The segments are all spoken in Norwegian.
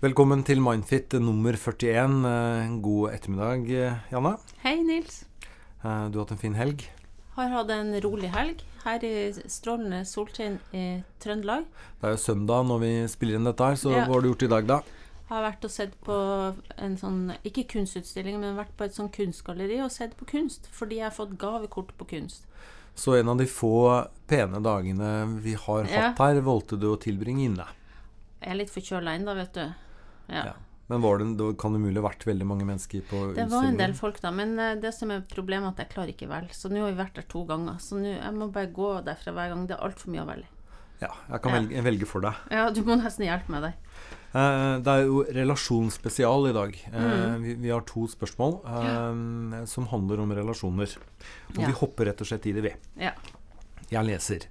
Velkommen til Mindfit nummer 41. Eh, God ettermiddag, eh, Janne. Hei, Nils. Eh, Du har hatt en fin helg. Har hatt en rolig helg her i strålende solskinn i Trøndelag. Det er jo søndag når vi spiller inn dette her, så Ja. hva har du gjort i dag, da? Jeg Har vært og sett på en sånn, ikke kunstutstilling, men vært på et sånn kunstgalleri og sett på kunst. Fordi jeg har fått gavekort på kunst. Så en av de få pene dagene vi har Ja. hatt her, valgte du å tilbringe inne. Jeg er litt forkjøla ennå, vet du. Ja. Men var det, da kan det mulig ha vært veldig mange mennesker på Det var en del folk, da. Men eh, det som er problemet, er at jeg klarer ikke vel. Så nå har vi vært der to ganger. Så nå jeg må bare gå derfra hver gang. Det er altfor mye å velge. Ja, jeg kan velge, velge for deg. Ja, du må nesten hjelpe meg der. Eh, Det er jo relasjonsspesial i dag. Eh, Mm. Vi, vi har to spørsmål eh, som handler om relasjoner. Og Ja. vi hopper rett og slett i det, vi. Ja. Jeg leser.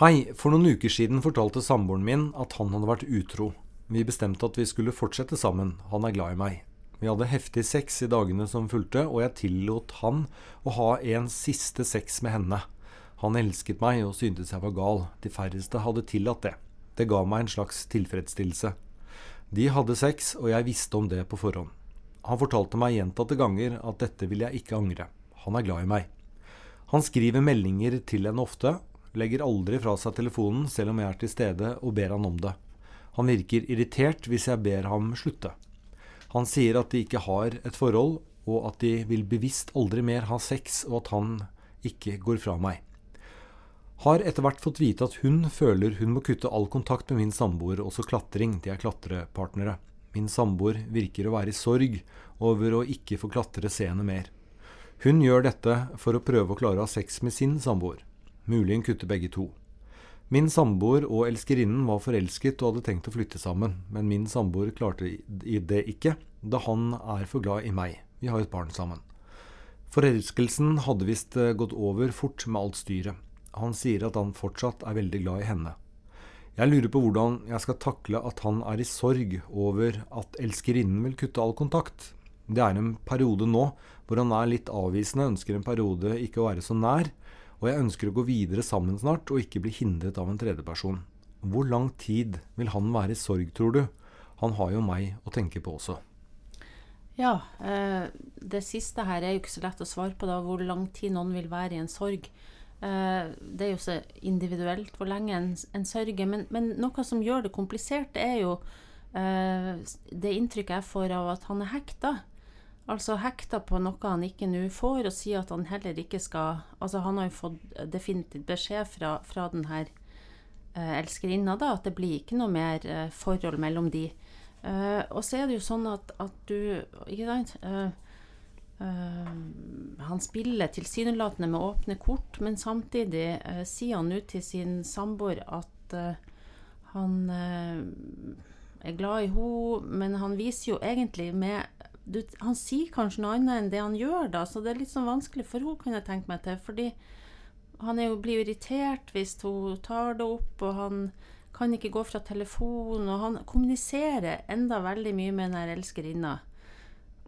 Hei, for noen uker siden fortalte samboeren min at han hadde vært utro. Vi bestemte at vi skulle fortsette sammen, han er glad i meg. Vi hadde heftig sex i dagene som fulgte, og jeg tillot han å ha en siste sex med henne. Han elsket meg og syntes jeg var gal, de færreste hadde tillatt det. Det ga meg en slags tilfredsstillelse. De hadde sex, og jeg visste om det på forhånd. Han fortalte meg gjentatte ganger at dette vil jeg ikke angre. Han er glad i meg. Han skriver meldinger til henne ofte, legger aldri fra seg telefonen selv om jeg er til stede og ber han om det. Han virker irritert hvis jeg ber ham slutte. Han sier at de ikke har et forhold, og at de vil bevisst aldri mer ha sex, og at han ikke går fra meg. Har etter hvert fått vite at hun føler hun må kutte all kontakt med min samboer, også klatring, de er klatrepartnere. Min samboer virker å være i sorg over å ikke få klatre seende mer. Hun gjør dette for å prøve å klare å ha sex med sin samboer. Mulig hun kutter begge to. Min samboer og elskerinnen var forelsket og hadde tenkt å flytte sammen, men min samboer klarte det ikke, da han er for glad i meg. Vi har et barn sammen. Forelskelsen hadde visst eh, gått over fort med alt styret. Han sier at han fortsatt er veldig glad i henne. Jeg lurer på hvordan jeg skal takle at han er i sorg over at elskerinnen vil kutte all kontakt. Det er en periode nå hvor han er litt avvisende, ønsker en periode ikke å være så nær, og jeg ønsker å gå videre sammen snart og ikke bli hindret av en tredjeperson. Hvor lang tid vil han være i sorg, tror du? Han har jo meg å tenke på også. Ja, eh, det siste her er jo ikke så lett å svare på, da, hvor lang tid noen vil være i en sorg. Eh, det er jo så individuelt hvor lenge en, en sørger. Men, men noe som gjør det komplisert, det er jo eh, det inntrykket jeg får av at han er hekta. Altså hekta på noe han ikke nå får, og sier at han heller ikke skal Altså han har jo fått definitivt beskjed fra, fra den her eh, elskerinna da, at det blir ikke noe mer eh, forhold mellom de. Eh, og så er det jo sånn at, at du Ikke sant? eh, eh, han spiller tilsynelatende med åpne kort, men samtidig eh, sier han nå til sin samboer at han er glad i henne, men han viser jo egentlig med du, Han sier kanskje noe annet enn det han gjør, da, så det er litt sånn vanskelig for henne, kan jeg tenke meg til. fordi han jo, blir jo irritert hvis hun tar det opp, og han kan ikke gå fra telefonen, og han kommuniserer enda veldig mye med den elskerinna.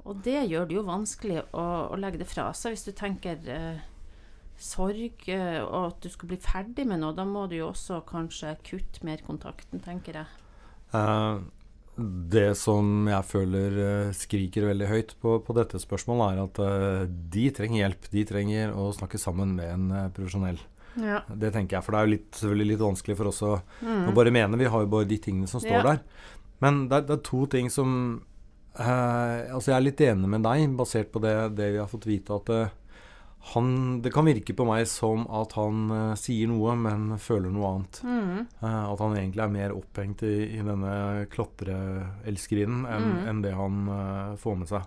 Og det gjør det jo vanskelig å, å legge det fra seg. Hvis du tenker eh, sorg, eh, og at du skal bli ferdig med noe, da må du jo også kanskje kutte mer kontakten, tenker jeg. Eh, det som jeg føler eh, skriker veldig høyt på, på dette spørsmålet, er at eh, de trenger hjelp. De trenger å snakke sammen med en eh, profesjonell. Ja. Det tenker jeg, for det er jo litt, selvfølgelig litt vanskelig for oss å, Mm. å bare mene. Vi har jo bare de tingene som står Ja. der. Men det er, det er to ting som eh, Altså, jeg er litt enig med deg, basert på det, det vi har fått vite, at han Det kan virke på meg som at han uh, sier noe, men føler noe annet. Mm. Uh, at han egentlig er mer opphengt i, i denne klatreelskerinnen enn Mm. enn det han uh, får med seg.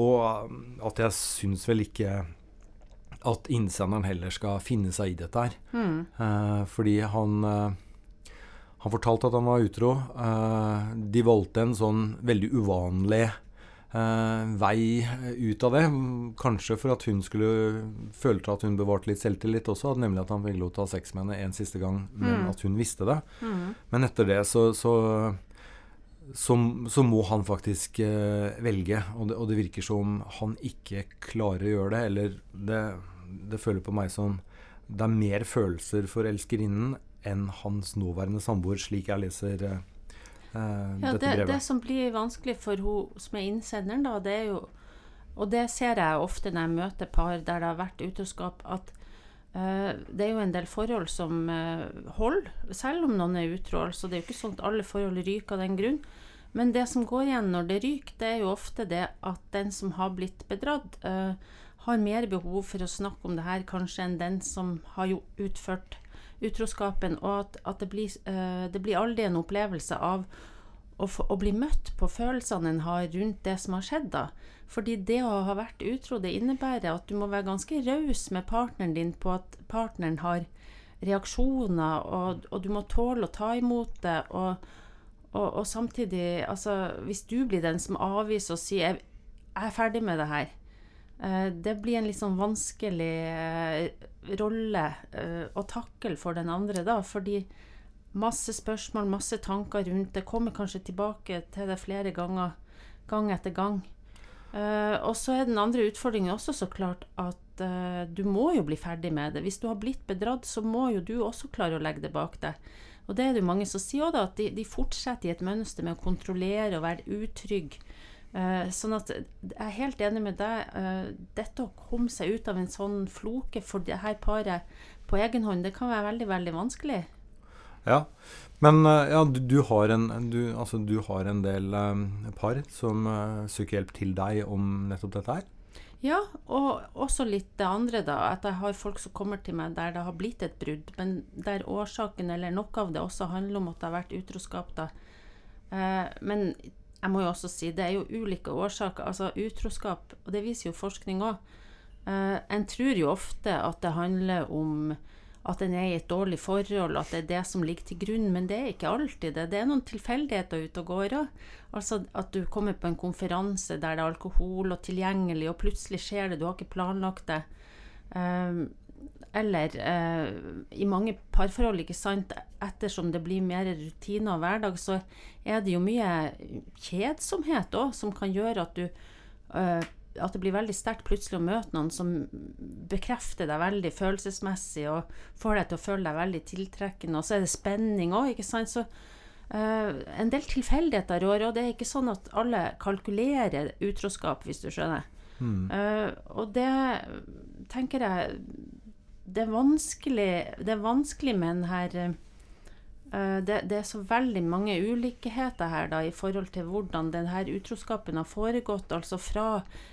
Og at jeg syns vel ikke at innsenderen heller skal finne seg i dette her. Mm. Fordi han Han fortalte at han var utro. De valgte en sånn veldig uvanlig vei ut av det. Kanskje for at hun skulle følte at hun bevarte litt selvtillit også, nemlig at han ville ha sex med henne en siste gang, men Mm. at hun visste det. Mm. Men etter det så, så, så, så må han faktisk eh, velge, og det, og det virker som han ikke klarer å gjøre det. Eller det, det føler på meg som det er mer følelser for elskerinnen enn hans nåværende samboer, slik jeg leser, eh, eh, Ja, dette det, det som blir vanskelig for hun som er innsenderen, da, det er jo Og det ser jeg ofte når jeg møter par der det har vært utroskap, at uh, det er jo en del forhold som uh, holder, selv om noen er utro. Altså, det er jo ikke sånn at alle forhold ryker av den grunn. Men det som går igjen når det ryker, det er jo ofte det at den som har blitt bedratt, uh, har mer behov for å snakke om det her kanskje enn den som har jo utført utroskapen, og at, at det, blir, uh, det blir aldri en opplevelse av å, få, å bli møtt på følelsene en har rundt det som har skjedd. da. Fordi det å ha vært utro, det innebærer at du må være ganske raus med partneren din på at partneren har reaksjoner, og, og du må tåle å ta imot det. Og, og, og samtidig, altså Hvis du blir den som avviser og sier 'jeg, jeg er ferdig med det her', det blir en litt sånn vanskelig eh, rolle eh, å takle for den andre, da. Fordi masse spørsmål, masse tanker rundt det. Kommer kanskje tilbake til det flere ganger, gang etter gang. Eh, og så er den andre utfordringen også så klart at eh, du må jo bli ferdig med det. Hvis du har blitt bedratt, så må jo du også klare å legge det bak deg. Og det er det jo mange som sier da, at de, de fortsetter i et mønster med å kontrollere og være utrygg. Eh, sånn at jeg er helt enig med deg. eh, dette å komme seg ut av en sånn floke for det her paret på egen hånd, det kan være veldig, veldig vanskelig. Ja, men eh, ja, du, du, har en, du, altså, du har en del par som søker hjelp til deg om nettopp dette her? Ja, og også litt det andre, da. At jeg har folk som kommer til meg der det har blitt et brudd, men der årsaken eller noe av det også handler om at det har vært utroskap, da. Eh, men jeg må jo også si det er jo ulike årsaker. Altså utroskap, og det viser jo forskning òg. Eh, en tror jo ofte at det handler om at en er i et dårlig forhold, at det er det som ligger til grunn, men det er ikke alltid det. Det er noen tilfeldigheter ute og går òg. Altså at du kommer på en konferanse der det er alkohol og tilgjengelig, og plutselig skjer det, du har ikke planlagt det. Um, eller eh, i mange parforhold, ikke sant, ettersom det blir mer rutiner og hverdag, så er det jo mye kjedsomhet òg som kan gjøre at du eh, at det blir veldig sterkt plutselig å møte noen som bekrefter deg veldig følelsesmessig og får deg til å føle deg veldig tiltrekkende. Og så er det spenning òg, ikke sant. Så uh, en del tilfeldigheter rår, og det er ikke sånn at alle kalkulerer utroskap, hvis du skjønner. Mm. Uh, og det tenker jeg Det er vanskelig, det er vanskelig med den her uh, det, det, er så veldig mange ulikheter her da, i forhold til hvordan denne utroskapen har foregått. Altså fra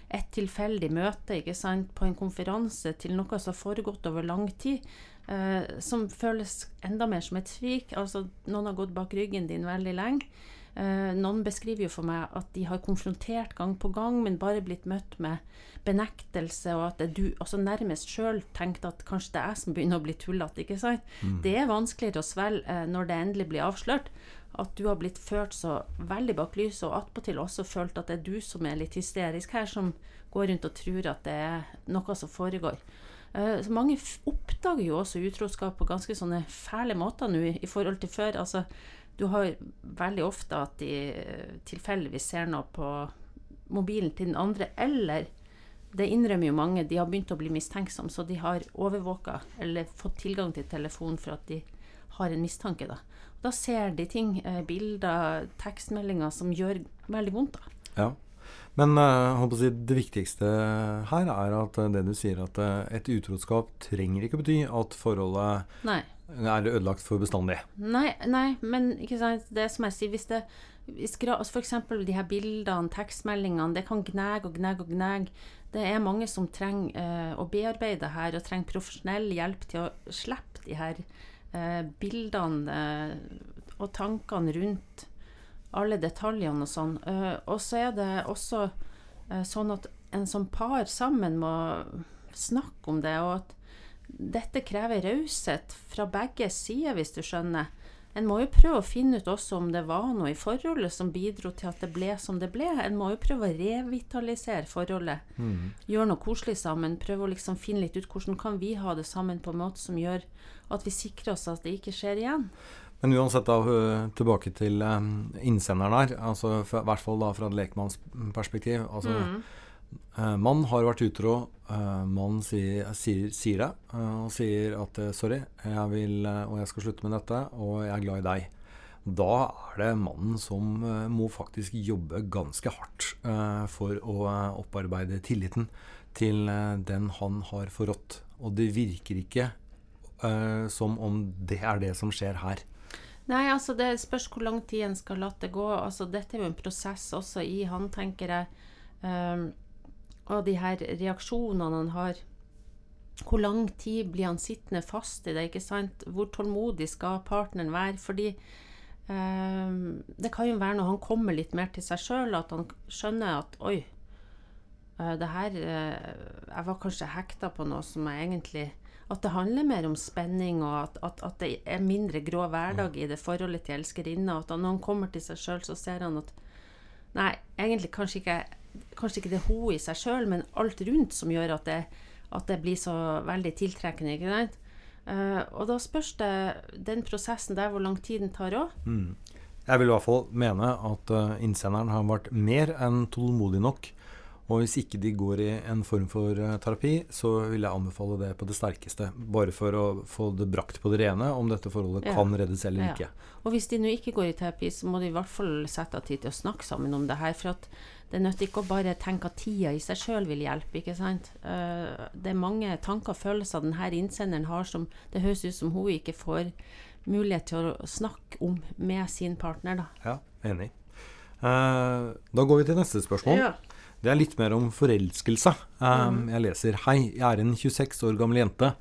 et tilfeldig møte sant, på en konferanse til noe som har foregått over lang tid. Eh, som føles enda mer som et svik. Altså, noen har gått bak ryggen din veldig lenge. Uh, noen beskriver jo for meg at de har konfrontert gang på gang, men bare blitt møtt med benektelse, og at du altså nærmest sjøl tenkte at kanskje det er jeg som begynner å bli tullete. ikke sant? Mm. Det er vanskeligere å svelge uh, når det endelig blir avslørt. At du har blitt ført så veldig bak lyset, og attpåtil også følt at det er du som er litt hysterisk her, som går rundt og tror at det er noe som foregår. Uh, så mange oppdager jo også utroskap på ganske sånne fæle måter nå i forhold til før. altså du har veldig ofte at de tilfeldigvis ser noe på mobilen til den andre, eller det innrømmer jo mange, de har begynt å bli mistenksomme, så de har overvåka eller fått tilgang til telefonen for at de har en mistanke. Da, da ser de ting, eh, bilder, tekstmeldinger, som gjør veldig vondt. da. Ja. Men uh, si, det viktigste her er at det du sier, at et utroskap trenger ikke bety at forholdet Nei er ødelagt for bestandig. Nei, nei, men det som jeg sier, hvis det hvis altså F.eks. de her bildene, tekstmeldingene, det kan gnage og gnage og gnage. Det er mange som trenger eh, å bearbeide her, og trenger profesjonell hjelp til å slippe de her eh, bildene eh, og tankene rundt alle detaljene og sånn. og så er det også sånn at en som par sammen må snakke om det, og at dette krever raushet fra begge sider, hvis du skjønner. En må jo prøve å finne ut også om det var noe i forholdet som bidro til at det ble som det ble. En må jo prøve å revitalisere forholdet. Mm. Gjøre noe koselig sammen. Prøve å liksom finne litt ut hvordan kan vi ha det sammen på en måte som gjør at vi sikrer oss at det ikke skjer igjen. Men uansett, da, tilbake til um, innsenderen her. Altså, I hvert fall da fra et lekmannsperspektiv. Altså, mm. Uh, mann har vært utro. Uh, mann sier, sier, sier det. Uh, og sier at 'sorry, jeg vil, og jeg skal slutte med dette, og jeg er glad i deg'. da er det mannen som eh, må faktisk jobbe ganske hardt eh, for å eh, opparbeide tilliten til eh, den han har forrådt. Og det virker ikke eh, som om det er det som skjer her. Nei, altså det spørs hvor lang tid en skal la det gå. Altså Dette er jo en prosess også i han, tenker jeg. Um, og de her reaksjonene han har. Hvor lang tid blir han sittende fast i det? ikke sant? Hvor tålmodig skal partneren være? Fordi eh, det kan jo være når han kommer litt mer til seg sjøl, at han skjønner at oi, uh, det her uh, Jeg var kanskje hekta på noe som jeg egentlig at det handler mer om spenning, og at, at, at det er mindre grå hverdag i det forholdet til elskerinna. At når han kommer til seg sjøl, så ser han at Nei, egentlig kanskje ikke, kanskje ikke det hun i seg sjøl, men alt rundt som gjør at det, at det blir så veldig tiltrekkende. ikke sant? Uh, og da spørs det den prosessen der hvor lang tid den tar òg. Mm. Jeg vil i hvert fall mene at uh, innsenderen har vært mer enn tålmodig nok og hvis ikke de går i en form for uh, terapi, så vil jeg anbefale det på det sterkeste. Bare for å få det brakt på det rene om dette forholdet ja. kan reddes eller ja. ikke. Og hvis de nå ikke går i terapi, så må de i hvert fall sette av tid til å snakke sammen om det her. For at det nytter ikke å bare tenke at tida i seg sjøl vil hjelpe. ikke sant? Uh, det er mange tanker og følelser denne innsenderen har som det høres ut som hun ikke får mulighet til å snakke om med sin partner. da. Ja, enig. Uh, da går vi til neste spørsmål. Ja. Det er litt mer om forelskelse. Um, jeg leser Hei, jeg er en 26 år gammel jente.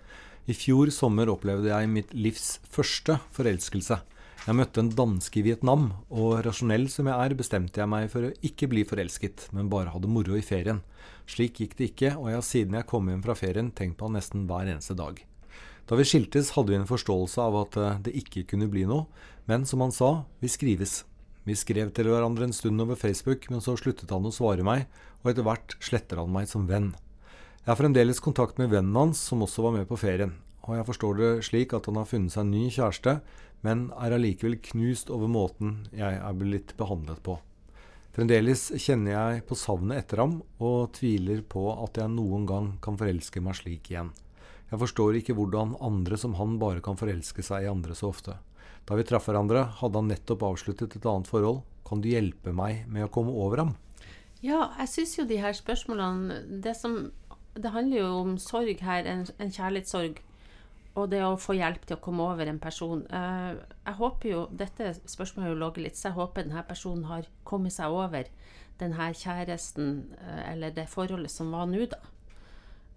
I fjor sommer opplevde jeg mitt livs første forelskelse. Jeg møtte en danske i Vietnam, og rasjonell som jeg er, bestemte jeg meg for å ikke bli forelsket, men bare ha det moro i ferien. Slik gikk det ikke, og jeg har siden jeg kom hjem fra ferien tenkt på han nesten hver eneste dag. Da vi skiltes, hadde vi en forståelse av at eh, det ikke kunne bli noe, men som han sa, vi skrives. Vi skrev til hverandre en stund over Facebook, men så sluttet han å svare meg, og etter hvert sletter han meg som venn. Jeg har fremdeles kontakt med vennen hans, som også var med på ferien, og jeg forstår det slik at han har funnet seg en ny kjæreste, men er allikevel knust over måten jeg er blitt behandlet på. Fremdeles kjenner jeg på savnet etter ham, og tviler på at jeg noen gang kan forelske meg slik igjen. Jeg forstår ikke hvordan andre som han bare kan forelske seg i andre så ofte. Da vi traff hverandre, hadde han nettopp avsluttet et annet forhold. Kan du hjelpe meg med å komme over ham? Ja, jeg syns jo de her spørsmålene Det, som, det handler jo om sorg her, en, en, kjærlighetssorg. Og det å få hjelp til å komme over en person. Uh, jeg håper jo, Dette spørsmålet har jo ligget litt, så jeg håper denne personen har kommet seg over denne kjæresten uh, eller det forholdet som var nå, da.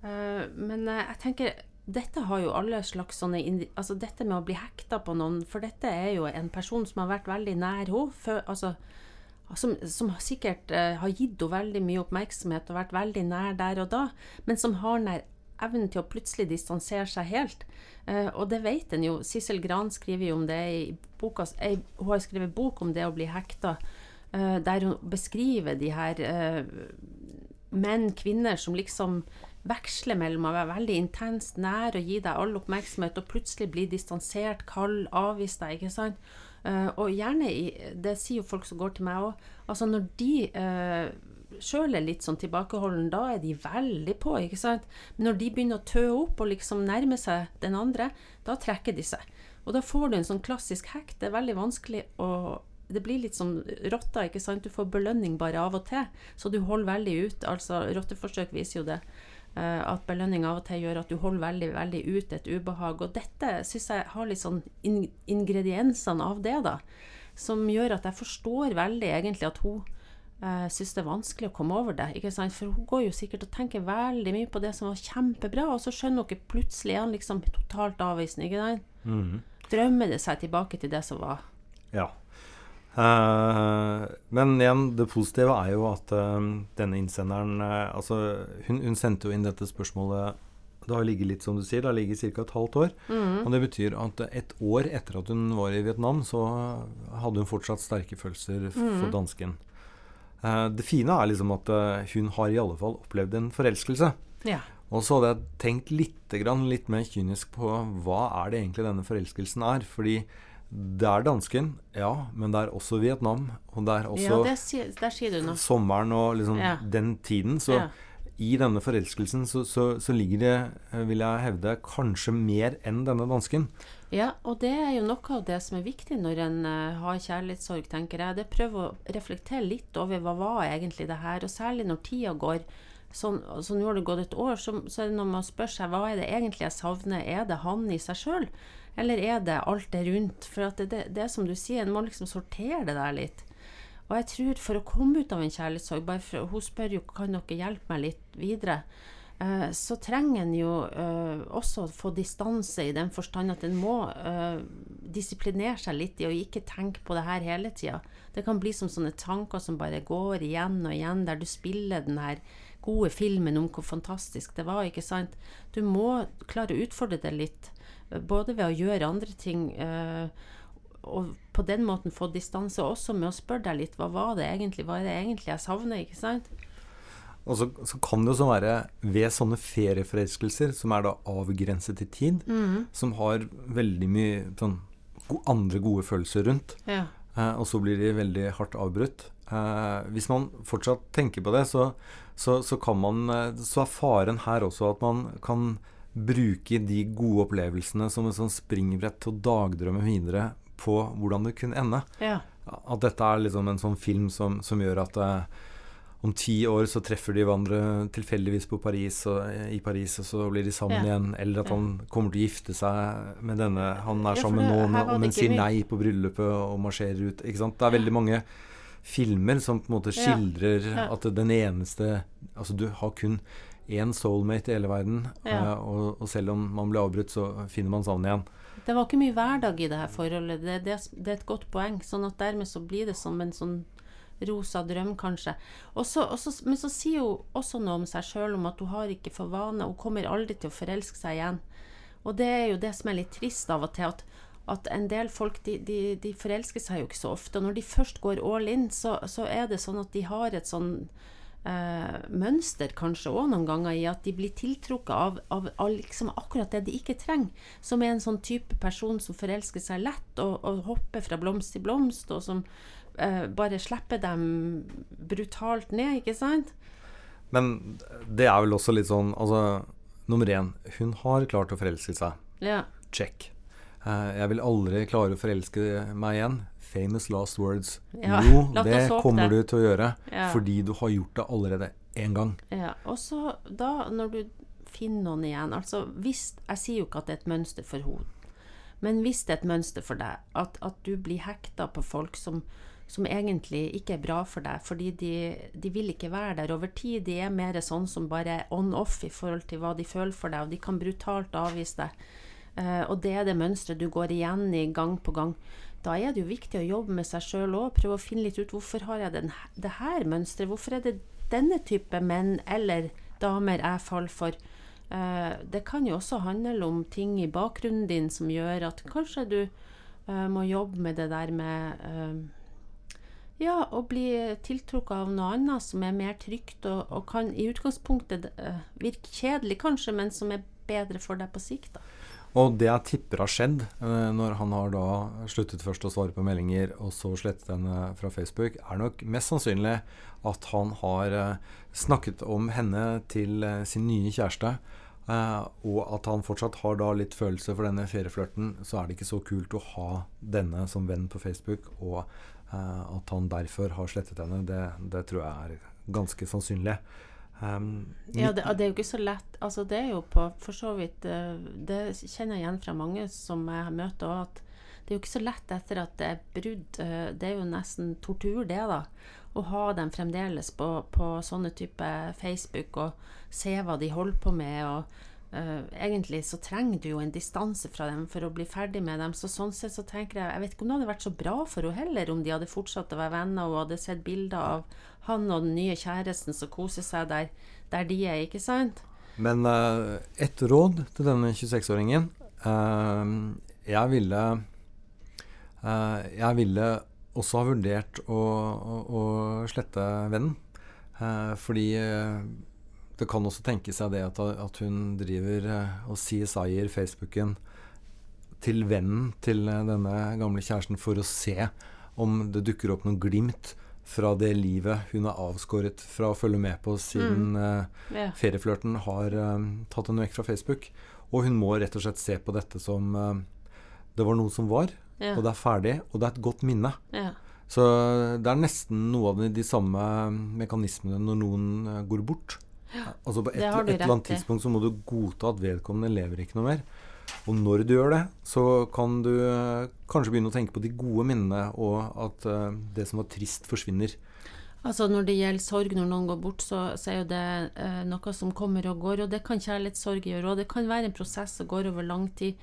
Uh, men jeg tenker dette har jo alle slags sånne Altså dette med å bli hekta på noen, for dette er jo en person som har vært veldig nær henne. Altså, som, som, sikkert uh, har gitt henne veldig mye oppmerksomhet og vært veldig nær der og da, men som har nær evnen til å plutselig distansere seg helt. Uh, og det vet en jo. Sissel Gran skriver jo om det i boka Hun har skrevet bok om det å bli hekta, uh, der hun beskriver de her menn, kvinner, som liksom veksle mellom å være veldig intenst nær og gi deg all oppmerksomhet, og plutselig bli distansert, kald, avvist deg. ikke sant? Uh, og gjerne i, Det sier jo folk som går til meg òg. Altså når de uh, sjøl er litt sånn tilbakeholden, da er de veldig på. ikke sant? Men når de begynner å tø opp og liksom nærme seg den andre, da trekker de seg. Og da får du en sånn klassisk hekt. Det er veldig vanskelig å det blir litt som rotter. ikke sant? Du får belønning bare av og til, så du holder veldig ut. altså Rotteforsøk viser jo det. Uh, at belønning av og til gjør at du holder veldig veldig ut et ubehag. Og dette syns jeg har litt sånn in ingrediensene av det, da. Som gjør at jeg forstår veldig egentlig at hun eh, syns det er vanskelig å komme over det. ikke sant? For hun går jo sikkert og tenker veldig mye på det som var kjempebra, og så skjønner hun ikke plutselig er han liksom totalt avvisende. ikke sant? Mm. Drømmer det seg tilbake til det som var. Ja. Uh, men igjen, det positive er jo at uh, denne innsenderen uh, Altså, hun, hun, sendte jo inn dette spørsmålet Det har ligget litt, som du sier, det har ligget ca. et halvt år. Mm. Og det betyr at et år etter at hun var i Vietnam, så hadde hun fortsatt sterke følelser mm. for dansken. det fine er liksom at hun har i alle fall opplevd en forelskelse. Ja. Og så hadde jeg tenkt litt, litt mer kynisk på hva er det egentlig denne forelskelsen er. Fordi det er dansken, ja, men det er også Vietnam. Og det er også ja, det, der sier du noe. sommeren og liksom ja. den tiden. Så ja. i denne forelskelsen så, så, så, ligger det, vil jeg hevde, kanskje mer enn denne dansken. Ja, og det er jo noe av det som er viktig når en uh, har kjærlighetssorg, tenker jeg. Det prøver å reflektere litt over hva var egentlig det her, og særlig når tida går. Sånn, så nå har det gått et år, så, så er det når man spør seg hva er det egentlig jeg savner. Er det han i seg sjøl, eller er det alt det rundt? For det, det, det som du sier, en må liksom sortere det der litt. Og jeg tror for å komme ut av en kjærlighetssorg for, Hun spør jo kan dere hjelpe meg litt videre. Eh, så trenger en jo eh, også få distanse i den forstand at en må eh, disiplinere seg litt i å ikke tenke på det her hele tida. Det kan bli som sånne tanker som bare går igjen og igjen, der du spiller den her gode filmen om hvor fantastisk det var. ikke sant? Du må klare å utfordre det litt, både ved å gjøre andre ting uh, og på den måten få distanse, også med å spørre deg litt hva var det egentlig, hva er det egentlig jeg savner? ikke sant? Og så, så, kan det jo sånn være ved sånne ferieforelskelser, som er da avgrenset i tid, mm. som har veldig mye sånn, andre gode følelser rundt, ja. eh, og så blir de veldig hardt avbrutt. Eh, hvis man fortsatt tenker på det, så, så, så, kan man eh, Så er faren her også at man kan bruke de gode opplevelsene som et sånn springbrett til å dagdrømme videre på hvordan det kunne ende. Ja. At dette er liksom en sånn film som, som gjør at eh, om ti år så treffer de hverandre tilfeldigvis på Paris og, i Paris, og så blir de sammen ja. igjen. Eller at han kommer til å gifte seg med denne han er ja, sammen nå, og men sier nei på bryllupet og marsjerer ut. Ikke sant? Det er veldig mange filmer som på en måte skildrer at den eneste Altså, du har kun én soulmate i hele verden, uh, og, og, selv om man blir avbrutt, så finner man sammen igjen. Det var ikke mye hverdag i det her forholdet. Det, det, det er et godt poeng. sånn at dermed så blir det som en sånn rosa drøm, kanskje. Også, også, men så sier hun også noe om seg sjøl, om at hun har ikke for vane Hun kommer aldri til å forelske seg igjen. Og det er jo det som er litt trist av og til, at, at en del folk de, de, de, forelsker seg jo ikke så ofte. Og når de først går all in, så, så er det sånn at de har et sånn eh, mønster kanskje òg noen ganger i at de blir tiltrukket av, av, av liksom akkurat det de ikke trenger. Som er en sånn type person som forelsker seg lett og, og hopper fra blomst til blomst, og som eh, bare slipper dem brutalt ned, ikke sant? Men det er vel også litt sånn Altså, nummer én, hun har klart å forelske seg. Ja. Check. Uh, jeg vil aldri klare å forelske meg igjen. Famous last words. Ja, jo, det kommer det. du til å gjøre ja. fordi du har gjort det allerede én gang. Ja, Og så da, når du finner noen igjen Altså hvis Jeg sier jo ikke at det er et mønster for henne, men hvis det er et mønster for deg, at, at du blir hekta på folk som som egentlig ikke er bra for deg, fordi de, de, vil ikke være der over tid. De er mer sånn som bare on-off i forhold til hva de føler for deg, og de kan brutalt avvise deg. Uh, og det er det mønsteret du går igjen i gang på gang. Da er det jo viktig å jobbe med seg sjøl òg, prøve å finne litt ut hvorfor har jeg den, det her mønsteret, hvorfor er det denne type menn eller damer jeg faller for. Eh, det kan jo også handle om ting i bakgrunnen din som gjør at kanskje du eh, må jobbe med det der med ja, å bli tiltrukket av noe annet som er mer trygt, og, og kan i utgangspunktet uh, virke kjedelig kanskje, men som er bedre for deg på sikt. da. Og det jeg tipper har skjedd, uh, når han har da sluttet først å svare på meldinger, og så slettet henne fra Facebook, er nok mest sannsynlig at han har uh, snakket om henne til sin nye kjæreste. og at han fortsatt har da litt følelse for denne ferieflørten, så er det ikke så kult å ha denne som venn på Facebook. og Eh, at han derfor har slettet henne, det, det tror jeg er ganske sannsynlig. Um, ja, det, det, er jo ikke så lett. Altså, det er jo på for så vidt eh, Det kjenner jeg igjen fra mange som jeg møter òg, at det er jo ikke så lett etter at det er brudd. Eh, det er jo nesten tortur, det, da. Å ha dem fremdeles på, på sånne type Facebook og se hva de holder på med. og Uh, egentlig så trenger du jo en distanse fra dem for å bli ferdig med dem. Så sånn sett så tenker jeg Jeg vet ikke om det hadde vært så bra for henne heller om de hadde fortsatt å være venner og hadde sett bilder av han og den nye kjæresten som koser seg der, der de er, ikke sant? Men uh, et råd til denne 26-åringen uh, Jeg ville Jeg ville også ha vurdert å, å, å slette vennen. fordi det kan også tenke seg det at, at hun driver eh, og CSI-er Facebooken til vennen til eh, denne gamle kjæresten for å se om det dukker opp noen glimt fra det livet hun er avskåret fra å følge med på siden mm. yeah. ferieflørten har uh, tatt henne vekk fra Facebook. Og hun må rett og slett se på dette som uh, Det var noe som var, yeah. og det er ferdig, og det er et godt minne. Yeah. Så det er nesten noe av de, de samme mekanismene når noen uh, går bort. Altså På et, et eller annet tidspunkt så må du godta at vedkommende lever ikke noe mer. Og når du gjør det, så kan du eh, kanskje begynne å tenke på de gode minnene, og at eh, det som var trist, forsvinner. Altså Når det gjelder sorg når noen går bort, så, så er jo det eh, noe som kommer og går. Og det kan kjærlighetssorg gjøre. òg. det kan være en prosess som går over lang tid.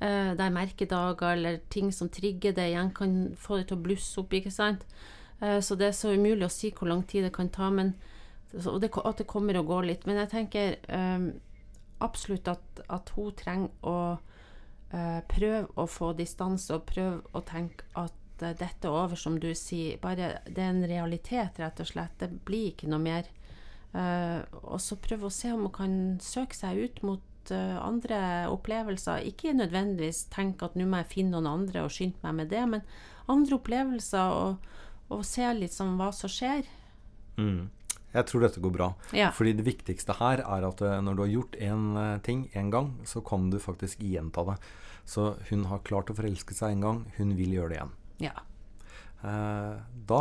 Eh, der merkedager eller ting som trigger det igjen, kan få det til å blusse opp. ikke sant? Eh, så det er så umulig å si hvor lang tid det kan ta. Men, og det, at det kommer og går litt. Men jeg tenker um, absolutt at, at hun trenger å uh, prøve å få distanse og prøve å tenke at uh, dette er over, som du sier. Bare det er en realitet, rett og slett. Det blir ikke noe mer. Uh, og så prøve å se om hun kan søke seg ut mot andre opplevelser. Ikke nødvendigvis tenke at nå må jeg finne noen andre og skynde meg med det, men andre opplevelser og, og se litt sånn hva som skjer. Jeg tror dette går bra. Ja. Fordi det viktigste her er at eh, når du har gjort én ting én gang, så kan du faktisk gjenta det. Så hun har klart å forelske seg en gang, hun vil gjøre det igjen. Ja. Eh, da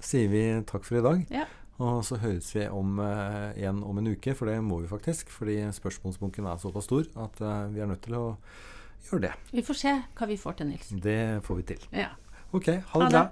sier vi takk for i dag. ja. Og så høres vi om eh, igjen om en uke, for det må vi faktisk. Fordi spørsmålsbunken er såpass stor at eh, vi er nødt til å gjøre det. Vi får se hva vi får til, Nils. Det får vi til. Ja. Ok, ha det Ha det. bra.